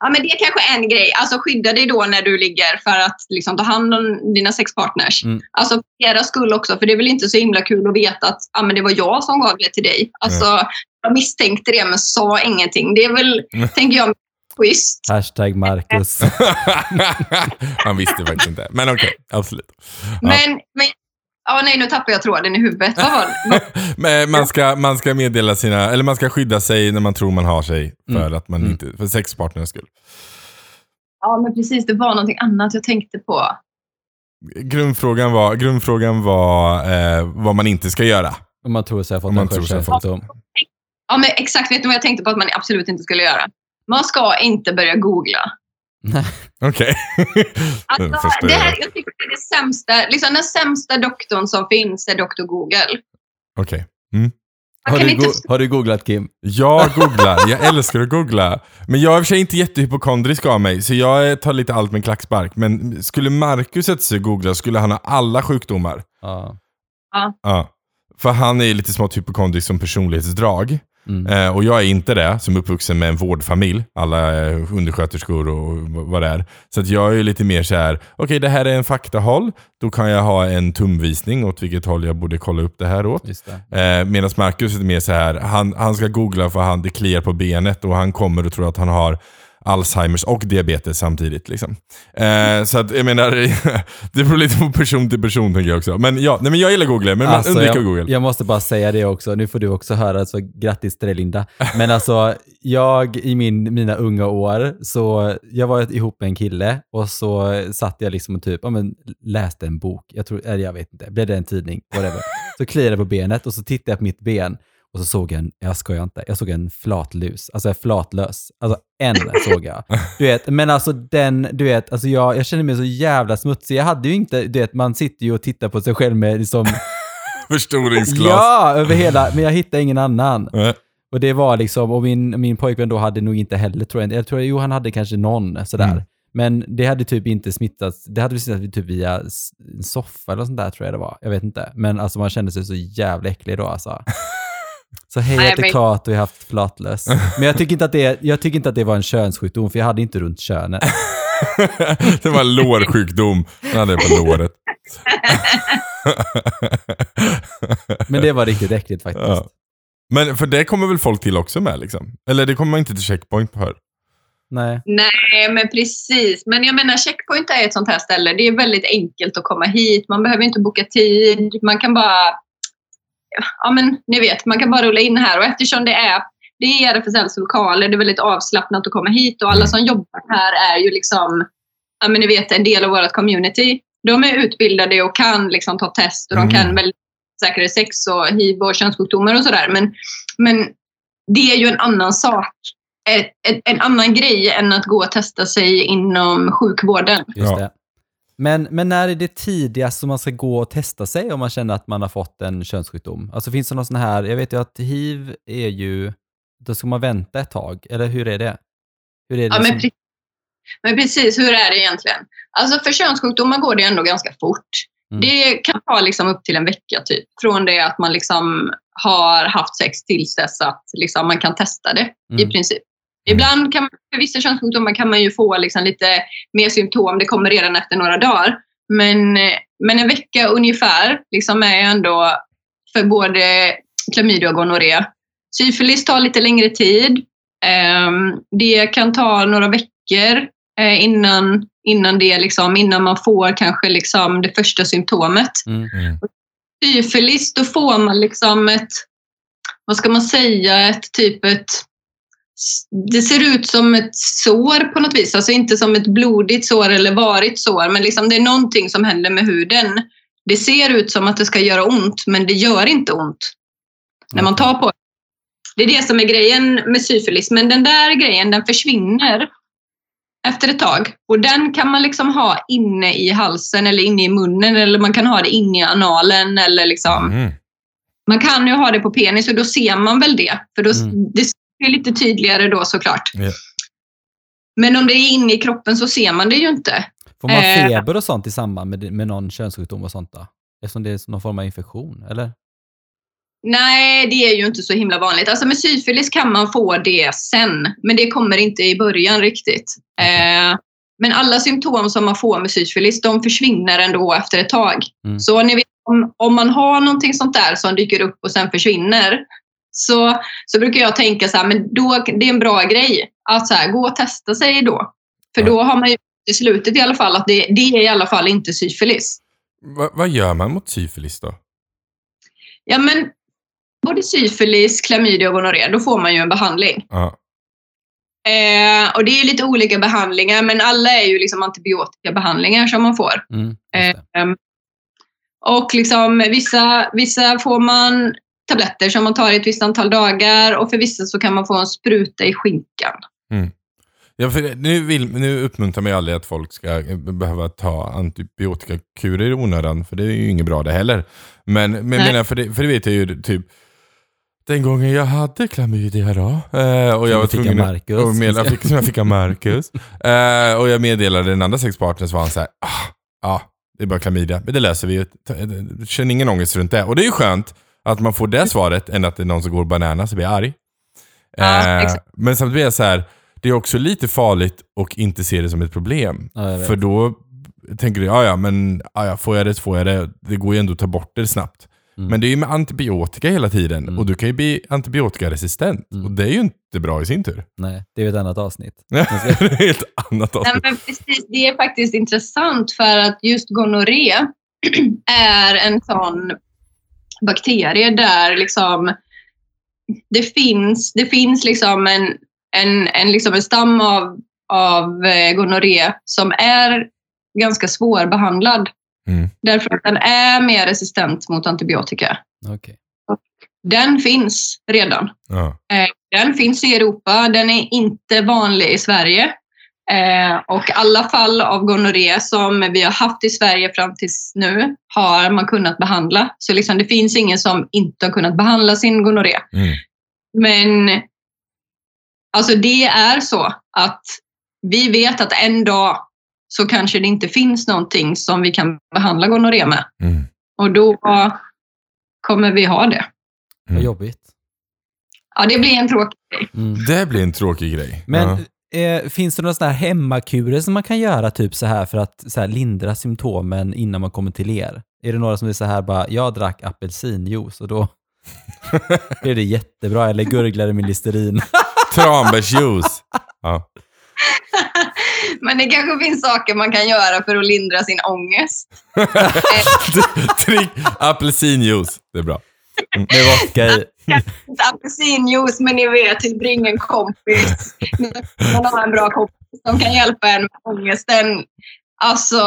Ja, men det är kanske en grej. Alltså skydda dig då när du ligger för att liksom, ta hand om dina sexpartners. Mm. Alltså för deras skull också, för det är väl inte så himla kul att veta att ah, men det var jag som gav det till dig. Alltså, jag misstänkte det men sa ingenting. Det är väl, Mm. tänker jag, schysst. Hashtag Marcus. Man visste faktiskt inte. Men okej, absolut. Ja. Men, men ja, nej, nu tappar jag tråden i huvudet. Men man ska, man ska meddela sina, eller man ska skydda sig när man tror man har sig. För Mm. att man Mm. inte, för sexpartnerns skull. Ja, men precis. Det var någonting annat jag tänkte på. Grundfrågan var, grundfrågan var eh, vad man inte ska göra. Om man tror sig ha fått Om man en könssjukdom. Ja, men exakt. Vet du vad jag tänkte på att man absolut inte skulle göra? Man ska inte börja googla. Okej. Den Alltså, det jag här, hört. jag tycker det är det sämsta, liksom den sämsta doktorn som finns är doktor Google. Okej. Man Har kan du, inte... har du googlat Kim? Jag googlar, jag älskar att googla. Men jag är i och för sig inte jättehypokondrisk av mig, så jag tar lite allt med en klackspark. Men skulle Marcus sätta sig och googla skulle han ha alla sjukdomar. Ja. Ja. För han är lite smått hypokondrisk som personlighetsdrag. Mm. Eh, och jag är inte det, som uppvuxen med en vårdfamilj. Alla är undersköterskor och vad det är. Så att jag är lite mer så här: okej det här är en faktahåll. Då kan jag ha en tumvisning åt vilket håll jag borde kolla upp det här åt. Eh, Medan Marcus är mer så här, han, han ska googla för han det kliar på benet och han kommer och tror att han har Alzheimers och diabetes samtidigt. Liksom. Eh, så att jag menar, det beror lite på person till person tänker jag också. Men ja, nej, men jag gillar Google, men man Alltså, undviker jag, Google. jag måste bara säga det också, nu får du också höra, så grattis till dig Linda. Men alltså, jag i min, mina unga år, så jag var ihop med en kille och så satt jag liksom och typ, ja, men, läste en bok, jag tror, eller jag vet inte, bläddrade en tidning, whatever. Så kliade jag på benet och så tittade jag på mitt ben och så såg jag en, jag skojar inte, jag såg en flatlus, alltså en flatlös. Alltså en såg jag. Du vet, men alltså den, du vet, alltså jag, jag känner mig så jävla smutsig. Jag hade ju inte, du vet, man sitter ju och tittar på sig själv med liksom Förstoringsglas. Ja, över hela, men jag hittade ingen annan. Och det var liksom, och min, min pojkvän då hade nog inte heller, tror jag, jag tror, jo han hade kanske någon sådär. Mm. Men det hade typ inte smittats, det hade smittats typ via en soffa eller sånt där tror jag det var. Jag vet inte. Men alltså man kände sig så jävla äcklig då alltså. Så hej, jag heter men- Kat och jag har haft flatlös. Men jag tycker, inte att det, jag tycker inte att det var en könssjukdom, för jag hade inte runt könet. det var en lårsjukdom. Han hade det på låret. Men det var riktigt äckligt faktiskt. Ja. Men för det kommer väl folk till också med liksom? Eller det kommer man inte till checkpoint för? Nej. Nej, men precis. Men jag menar, Checkpoint är ett sånt här ställe. Det är väldigt enkelt att komma hit. Man behöver inte boka tid. Man kan bara... Ja, men ni vet, man kan bara rulla in här. Och eftersom det är, det är RFSLs lokaler, det är väldigt avslappnat att komma hit. Och alla som jobbar här är ju liksom, ja men ni vet, en del av vårt community. De är utbildade och kan liksom ta test och de Mm. kan väldigt säkra sex och hiv och könssjukdomar och sådär. Men, men det är ju en annan sak ett, ett, en annan grej än att gå och testa sig inom sjukvården. Just det. Men, men när är det tidigast som man ska gå och testa sig om man känner att man har fått en könssjukdom? Alltså finns det någon sån här, jag vet ju att hiv är ju, då ska man vänta ett tag, eller hur är det? Hur är det Ja, men, som, pre- men precis, hur är det egentligen? Alltså för könssjukdomar går det ändå ganska fort. Mm. Det kan ta liksom upp till en vecka typ. Från det att man liksom har haft sex tills dess att liksom man kan testa det i Mm. princip. Ibland kan för vissa könssjukdomar kan man ju få liksom lite mer symptom. Det kommer redan efter några dagar. Men, eh, men en vecka ungefär liksom är ändå för både klamydia och gonorré. Syfilis tar lite längre tid. Ehm, det kan ta några veckor eh, innan, innan, det liksom, innan man får kanske liksom det första symptomet. Mm. Mm. Syfilis, då får man liksom ett, vad ska man säga, ett typ ett det ser ut som ett sår på något vis, alltså inte som ett blodigt sår eller varigt sår, men liksom det är någonting som händer med huden. Det ser ut som att det ska göra ont, men det gör inte ont när man tar på det. Det är det som är grejen med syfilis, men den där grejen den försvinner efter ett tag. Och den kan man liksom ha inne i halsen eller inne i munnen eller man kan ha det inne i analen eller liksom Mm. man kan ju ha det på penis och då ser man väl det. För då, Mm. det är lite tydligare då såklart. Ja. Men om det är inne i kroppen så ser man det ju inte. Får man Eh. feber och sånt i samband med, med någon könssjukdom och sånt då? Eftersom det är någon form av infektion, eller? Nej, det är ju inte så himla vanligt. Alltså med syfilis kan man få det sen, men det kommer inte i början riktigt. Eh, men alla symptom som man får med syfilis, de försvinner ändå efter ett tag. Mm. Så ni vet, om, om man har någonting sånt där som dyker upp och sen försvinner, så, så brukar jag tänka så här, men då, det är en bra grej att så här, gå och testa sig då. För då har man ju i slutet i alla fall att det, det är i alla fall inte syfilis. Va, vad gör man mot syfilis då? Ja, men både syfilis, klamydia och gonorré, då får man ju en behandling. Ja. Eh, och det är lite olika behandlingar, men alla är ju liksom antibiotikabehandlingar som man får. Mm. Eh, och liksom, vissa, vissa får man tabletter som man tar i ett visst antal dagar och för vissa så kan man få en spruta i skinkan. Ja, för nu, vill, nu uppmuntrar man ju aldrig att folk ska eh, behöva ta antibiotikakurer i onödan, för det är ju inget bra det heller. Men, men Nej. menar, för, det, för det vet jag ju typ, den gången jag hade klamydia då, eh, och jag var tvungen att- jag fick, som jag fick av Marcus. eh, och jag meddelade den andra sexpartnern så var han så här, ah, ja, det är bara klamydia, men det löser vi ju. Känn ingen ångest runt det. Och det är ju skönt att man får det svaret än att det är någon som går bananas och blir arg. Ja, Eh, men samtidigt är jag så här, det är också lite farligt att inte se det som ett problem. Ja. För då tänker du, ja ja men ja, ja, får jag det så får jag det. Det går ju ändå att ta bort det snabbt. Mm. Men det är ju med antibiotika hela tiden Mm. och du kan ju bli antibiotikaresistent. Mm. Och det är ju inte bra i sin tur. Nej, det är ju ett annat avsnitt. det är ett helt annat Nej, avsnitt. men precis, det är faktiskt intressant för att just gonorré är en sån bakterie där liksom det finns, det finns liksom en, en, en, liksom en stam av, av eh, gonorré som är ganska svårbehandlad. Mm. Därför att den är mer resistent mot antibiotika. Okej. Den finns redan. Ja. Eh, Den finns i Europa, den är inte vanlig i Sverige. Eh, och alla fall av gonorré som vi har haft i Sverige fram tills nu har man kunnat behandla. Så liksom, det finns ingen som inte har kunnat behandla sin gonorré. Mm. Men alltså det är så att vi vet att en dag så kanske det inte finns någonting som vi kan behandla gonorré med. Mm. Och då kommer vi ha det. Vad Mm. jobbigt. Ja, det blir en tråkig grej. Mm. Det blir en tråkig grej. Men ja. Eh, finns det några sådana här hemmakurer som man kan göra typ så här för att så här, lindra symptomen innan man kommer till er? Är det några som är så här bara, jag drack apelsinjuice och då är det jättebra, eller gurglade med Listerin. Tranbärsjuice. Ja. Men det kanske finns saker man kan göra för att lindra sin ångest. Drick apelsinjuice. Det är bra. Med vodka i. Apelsinjuice, men ni vet, typ ring en kompis. Man har en bra kompis som kan hjälpa en med ångesten. Alltså,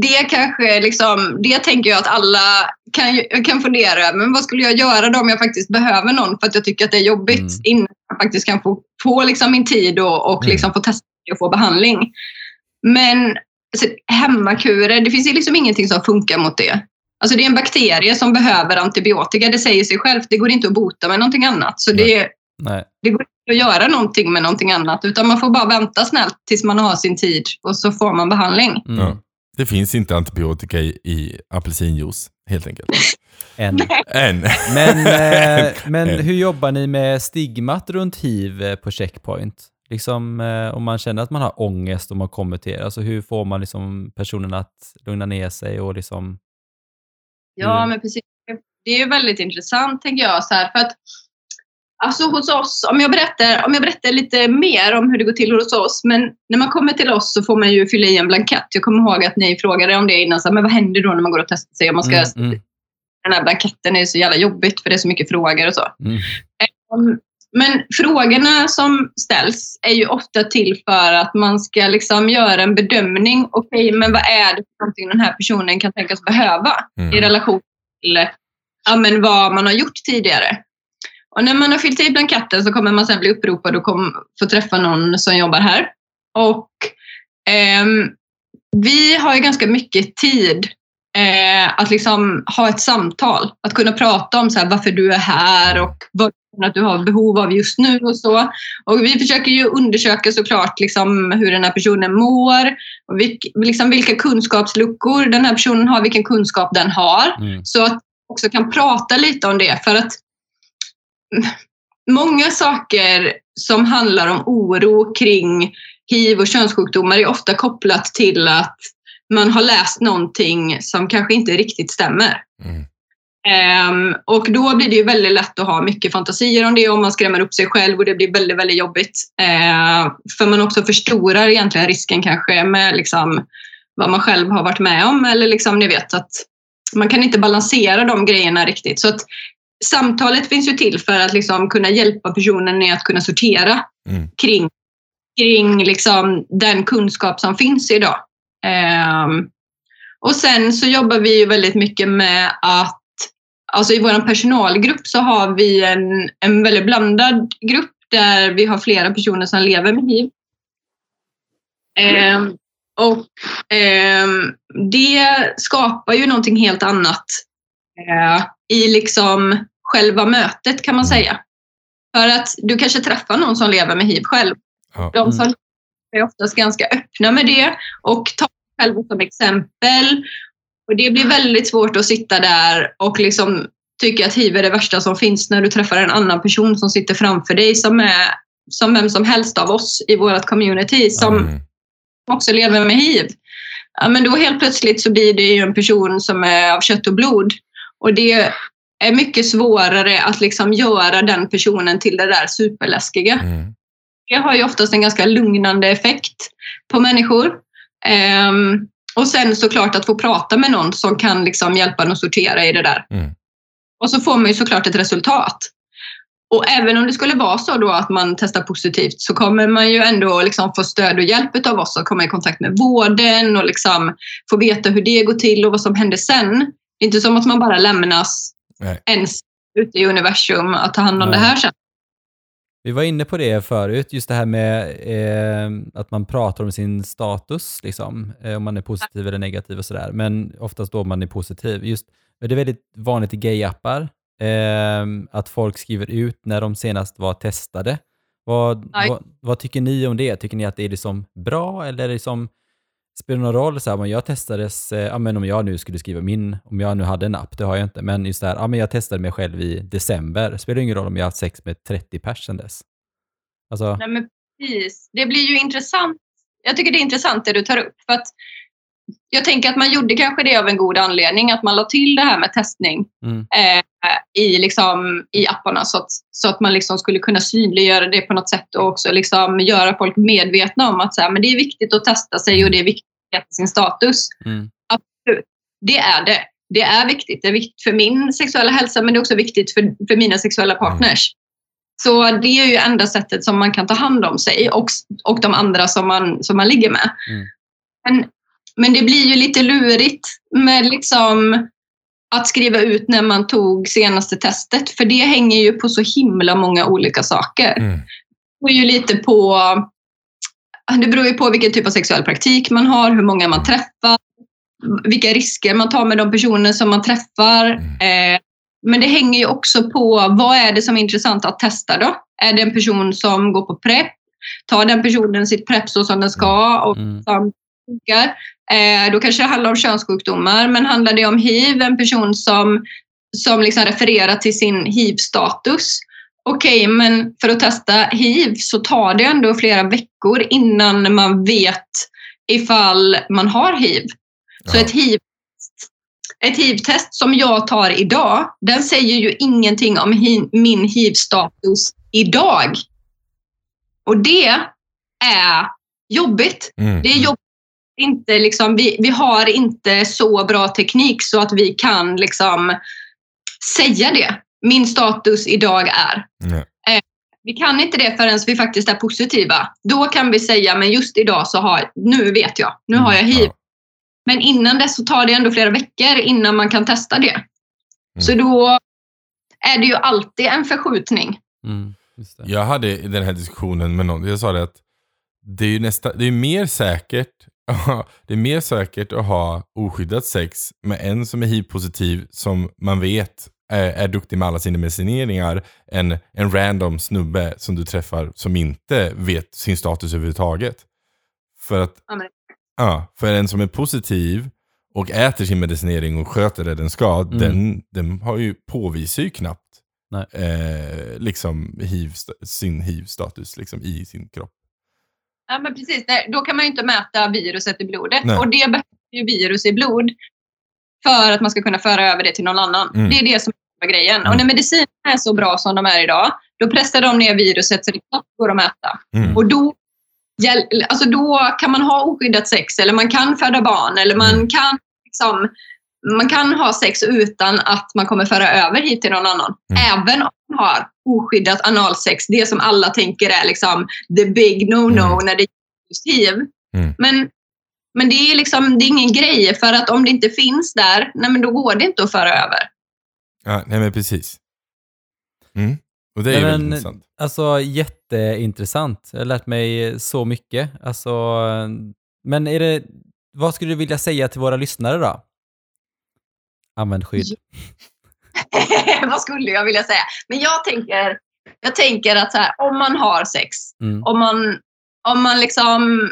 det kanske liksom, det tänker jag att alla kan, kan fundera över. Men vad skulle jag göra då om jag faktiskt behöver någon för att jag tycker att det är jobbigt Mm. innan jag faktiskt kan få, få liksom min tid och, och Mm. liksom få testa och få behandling. Men alltså, hemmakurer, det finns liksom ingenting som funkar mot det. Alltså det är en bakterie som behöver antibiotika, det säger sig självt. Det går inte att bota med någonting annat. Så det, Nej. det går inte att göra någonting med någonting annat. Utan man får bara vänta snällt tills man har sin tid och så får man behandling. Mm. Ja. Det finns inte antibiotika i, i apelsinjuice, helt enkelt. En. Än. Men, eh, men En. hur jobbar ni med stigmat runt hiv eh, på Checkpoint? Liksom, eh, om man känner att man har ångest och man kommer till er, alltså hur får man liksom personen att lugna ner sig och liksom... Ja, Mm. men precis. Det är ju väldigt intressant, tänker jag. Så här, för att, alltså hos oss, om jag, berättar, om jag berättar lite mer om hur det går till hos oss, men när man kommer till oss så får man ju fylla i en blankett. Jag kommer ihåg att ni frågade om det innan, så här, men vad händer då när man går och testar sig? Om man ska, Mm, mm, Den här blanketten är så jävla jobbigt för det är så mycket frågor och så. Um, Men frågorna som ställs är ju ofta till för att man ska liksom göra en bedömning. Okej, men vad är det för någonting den här personen kan tänkas behöva i Mm. relation till ja, men vad man har gjort tidigare? Och när man har fyllt i blanketten så kommer man sen bli uppropad och kom, få träffa någon som jobbar här. Och ehm, vi har ju ganska mycket tid eh, att liksom ha ett samtal. Att kunna prata om så här, varför du är här och vad att du har behov av just nu och så. Och vi försöker ju undersöka såklart liksom hur den här personen mår, och vilk, liksom vilka kunskapsluckor den här personen har, vilken kunskap den har. Mm. Så att också kan prata lite om det. För att många saker som handlar om oro kring hiv och könssjukdomar är ofta kopplat till att man har läst någonting som kanske inte riktigt stämmer. Mm. Ehm, och då blir det ju väldigt lätt att ha mycket fantasier om det och man skrämmer upp sig själv och det blir väldigt, väldigt jobbigt. Ehm, för man också förstorar egentligen risken kanske med liksom vad man själv har varit med om eller liksom ni vet att man kan inte balansera de grejerna riktigt. Så att samtalet finns ju till för att liksom kunna hjälpa personen i att kunna sortera Mm. kring, kring liksom den kunskap som finns idag. Ehm, och sen så jobbar vi ju väldigt mycket med att Alltså i vår personalgrupp så har vi en, en väldigt blandad grupp där vi har flera personer som lever med hiv. Ehm, och ehm, det skapar ju någonting helt annat eh, i liksom själva mötet kan man säga. För att du kanske träffar någon som lever med hiv själv. Ja. De som är oftast ganska öppna med det och tar själva som exempel. Och det blir väldigt svårt att sitta där och liksom tycker att hiv är det värsta som finns när du träffar en annan person som sitter framför dig som är som vem som helst av oss i vårt community som Mm. också lever med hiv. Ja, men då helt plötsligt så blir det ju en person som är av kött och blod. Och det är mycket svårare att liksom göra den personen till det där superläskiga. Mm. Det har ju oftast en ganska lugnande effekt på människor. Ehm, och sen såklart att få prata med någon som kan liksom hjälpa en att sortera i det där. Mm. Och så får man ju såklart ett resultat. Och även om det skulle vara så då att man testar positivt så kommer man ju ändå liksom få stöd och hjälp av oss och komma i kontakt med vården och liksom få veta hur det går till och vad som händer sen. Det är inte som att man bara lämnas Nej. ens ute i universum att ta hand om Nej. det här sen. Vi var inne på det förut, just det här med eh, att man pratar om sin status, liksom, eh, om man är positiv eller negativ och sådär. Men oftast då man är positiv. Just, det är väldigt vanligt i gayappar eh, att folk skriver ut när de senast var testade. Vad, vad, vad tycker ni om det? Tycker ni att det är liksom bra eller är det liksom, spelar någon roll? Så här, om jag testades, eh, ja, men om jag nu skulle skriva min, om jag nu hade en app, det har jag inte, men just det här, ja, men jag testade mig själv i december. Spelar ingen roll om jag har haft sex med 30 pers sedan dess? Alltså, Nej, men precis. Det blir ju intressant. Jag tycker det är intressant det du tar upp. För att jag tänker att man gjorde kanske det av en god anledning, att man la till det här med testning mm, eh, i, liksom, i apparna så att, så att man liksom skulle kunna synliggöra det på något sätt och också liksom göra folk medvetna om att så här, men det är viktigt att testa sig och det är viktigt att veta sin status. mm, Det är det. Det är viktigt. Det är viktigt för min sexuella hälsa men det är också viktigt för, för mina sexuella partners. Så det är ju enda sättet som man kan ta hand om sig och, och de andra som man, som man ligger med. Mm. Men, men det blir ju lite lurigt med liksom att skriva ut när man tog senaste testet. För det hänger ju på så himla många olika saker. Mm. Det ju lite på, det beror ju på vilken typ av sexuell praktik man har, hur många man träffar, vilka risker man tar med de personer som man träffar. Eh, men det hänger ju också på vad är det som är intressant att testa då? Är det en person som går på PREP? Tar den personen sitt PREP så som den ska och mm, funkar? Eh, då kanske det handlar om könssjukdomar, men handlar det om hiv, en person som, som liksom refererar till sin hiv-status. Okej, men för att testa hiv så tar det ändå flera veckor innan man vet ifall man har hiv. Så Ja. ett hiv ett hiv-test som jag tar idag, den säger ju ingenting om hi- min hiv-status idag. Och det är jobbigt. Mm. Det är jobbigt. Inte liksom, vi, vi har inte så bra teknik så att vi kan liksom säga det. Min status idag är. Nej. Vi kan inte det förrän vi faktiskt är positiva. Då kan vi säga, men just idag så har, nu vet jag, nu har jag hiv. Ja. Men innan dess så tar det ändå flera veckor innan man kan testa det. Så då är det ju alltid en förskjutning. mm, just det. Jag hade den här diskussionen med någon. Jag sa det att det är ju nästa, det är mer säkert det är mer säkert att ha oskyddat sex med en som är hiv-positiv som man vet är, är duktig med alla sina medicineringar än en random snubbe som du träffar som inte vet sin status överhuvudtaget. För att Ja, för en som är positiv och äter sin medicinering och sköter det den ska, Mm. den, den har ju, påvisar ju knappt Nej. eh, liksom HIV, sin hiv-status liksom, i sin kropp. Ja, men precis. Nej, Då kan man ju inte mäta viruset i blodet. Nej. Och det behöver ju virus i blod för att man ska kunna föra över det till någon annan. Mm. Det är det som är grejen. Mm. Och när medicinerna är så bra som de är idag, då pressar de ner viruset så det knappt går att mäta. Mm. Och då, alltså då kan man ha oskyddat sex eller man kan föda barn eller man Mm. kan liksom, man kan ha sex utan att man kommer föra över hit till någon annan. Mm. Även om man har oskyddat analsex, det som alla tänker är liksom the big no-no Mm. när det gäller hiv. Mm. Men, men det är liksom, det är ingen grej för att om det inte finns där, nej men då går det inte att föra över. Ja, nej men precis. Mm. Och det är ju väldigt intressant. Alltså jätteintressant. Jag har lärt mig så mycket. Alltså, men är det, vad skulle du vilja säga till våra lyssnare då? Använd skydd. Vad skulle jag vilja säga? Men jag tänker, jag tänker att här, om man har sex, Mm. om man, om man liksom...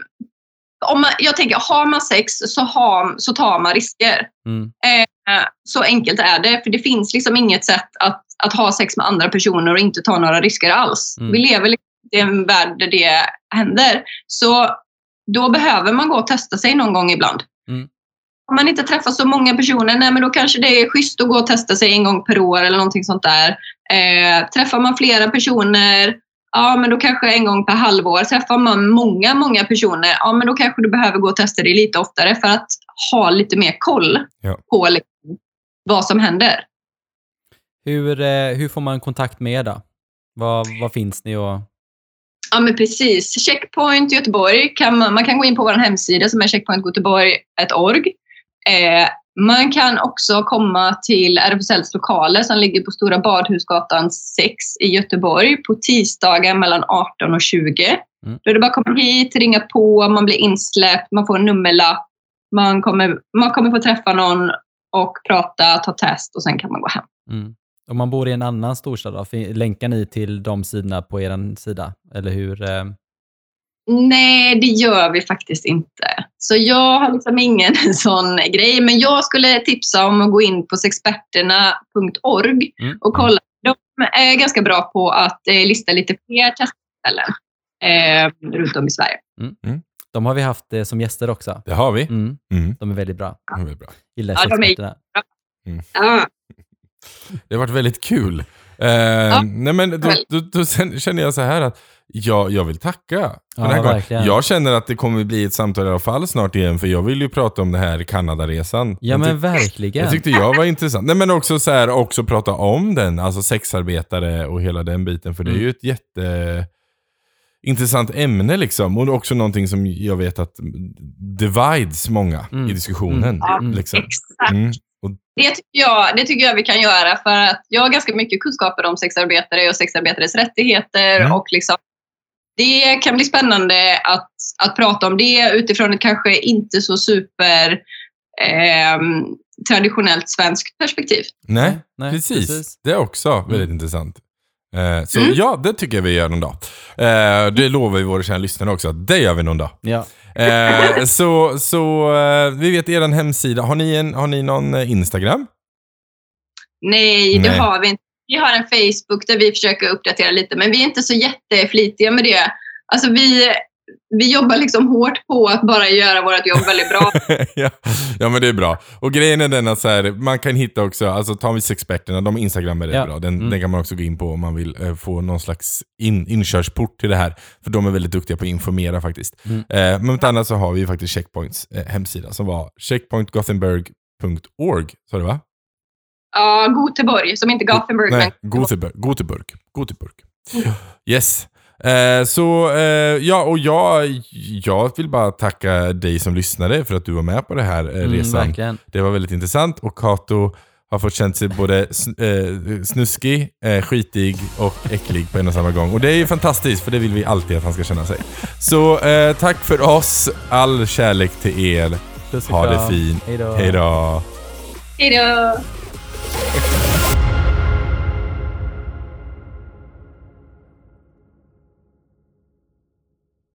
Om man, jag tänker, har man sex så, har, så tar man risker. Mm. Eh, Så enkelt är det, för det finns liksom inget sätt att, att ha sex med andra personer och inte ta några risker alls. Mm. Vi lever liksom i en värld där det händer. Så då behöver man gå och testa sig någon gång ibland. Mm. Om man inte träffar så många personer, nej, men då kanske det är schysst att gå och testa sig en gång per år eller någonting sånt där. Eh, träffar man flera personer, ja men då kanske en gång per halvår. Träffar man många, många personer, ja men då kanske du behöver gå och testa dig lite oftare för att ha lite mer koll Ja. på liksom, vad som händer. Hur, eh, hur får man kontakt med er då? Vad, vad finns ni och... Ja, men precis. Checkpoint Göteborg. Kan man, man kan gå in på vår hemsida som är checkpointgöteborg.org. Eh, man kan också komma till RFSLs lokaler som ligger på Stora Badhusgatan 6 i Göteborg på tisdagar mellan 18 och 20. Mm. Då är det bara att komma hit, ringa på, man blir insläppt, man får en nummerlapp. Man kommer, man kommer få träffa någon och prata, ta test och sen kan man gå hem. Mm. Om man bor i en annan storstad då? Länkar ni till de sidorna på er sida? Eller hur? Eh... Nej, det gör vi faktiskt inte. Så jag har liksom ingen sån grej. Men jag skulle tipsa om att gå in på sexperterna.org Mm. och kolla. De är ganska bra på att eh, lista lite fler testställen eh, runt om i Sverige. De har vi haft eh, som gäster också. Det har vi. Mm. Mm. De är väldigt bra. Det är bra. Gillar Ja, de är- sexperterna. Ja, Det har varit väldigt kul. Eh, nej men då, då, då känner jag så här att jag, jag vill tacka. Ja, den här gången. verkligen. Jag känner att det kommer bli ett samtal i alla fall snart igen, för jag vill ju prata om det här Kanadaresan. Ja men verkligen. Det tyckte jag var intressant. Nej men också så här, också prata om den, alltså sexarbetare och hela den biten. För det är Mm. ju ett jätte intressant ämne liksom. Och också någonting som jag vet att divides många Mm. i diskussionen. Mm. Liksom. exakt. Det tycker, jag, det tycker jag vi kan göra för att jag har ganska mycket kunskaper om sexarbetare och sexarbetares rättigheter. Mm. Och liksom, det kan bli spännande att, att prata om det utifrån ett kanske inte så super ehm, traditionellt svenskt perspektiv. nej, nej, precis. precis. Det är också väldigt Mm. intressant. Eh, så Mm. ja, det tycker jag vi gör någon dag. Eh, det lovar vi våra kära lyssnare också, att det gör vi någon dag. Ja. Eh, så så vi vet er hemsida. Har ni, en, har ni någon Instagram? Nej, det Nej. har vi inte. Vi har en Facebook där vi försöker uppdatera lite, men vi är inte så jätteflitiga med det. Alltså vi, vi jobbar liksom hårt på att bara göra vårt jobb väldigt bra. ja, ja, men det är bra. Och grejen är den att så här, man kan hitta också, alltså tar vi experterna, de Instagram är rätt Ja. bra. Den, Mm. den kan man också gå in på om man vill eh, få någon slags in, inkörsport till det här. För de är väldigt duktiga på att informera faktiskt. Mm. Eh, men bland annat så har vi ju faktiskt Checkpoints eh, hemsida som var checkpointgothenburg.org. Sa du va? Ja, Göteborg, som inte Gothenburg. Nej, men Gothenburg. Gothenburg. Gothenburg. Yes. Eh, så eh, ja, och jag, jag vill bara tacka dig som lyssnade för att du var med på det här eh, Mm, resan. verkligen. Det var väldigt intressant och Kato har fått känt sig både sn- eh, snuskig, eh, skitig och äcklig på en och samma gång. Och det är ju fantastiskt, för det vill vi alltid att han ska känna sig. Så eh, tack för oss, all kärlek till er. Ha det fint. Hej då. Hej då. Hej då!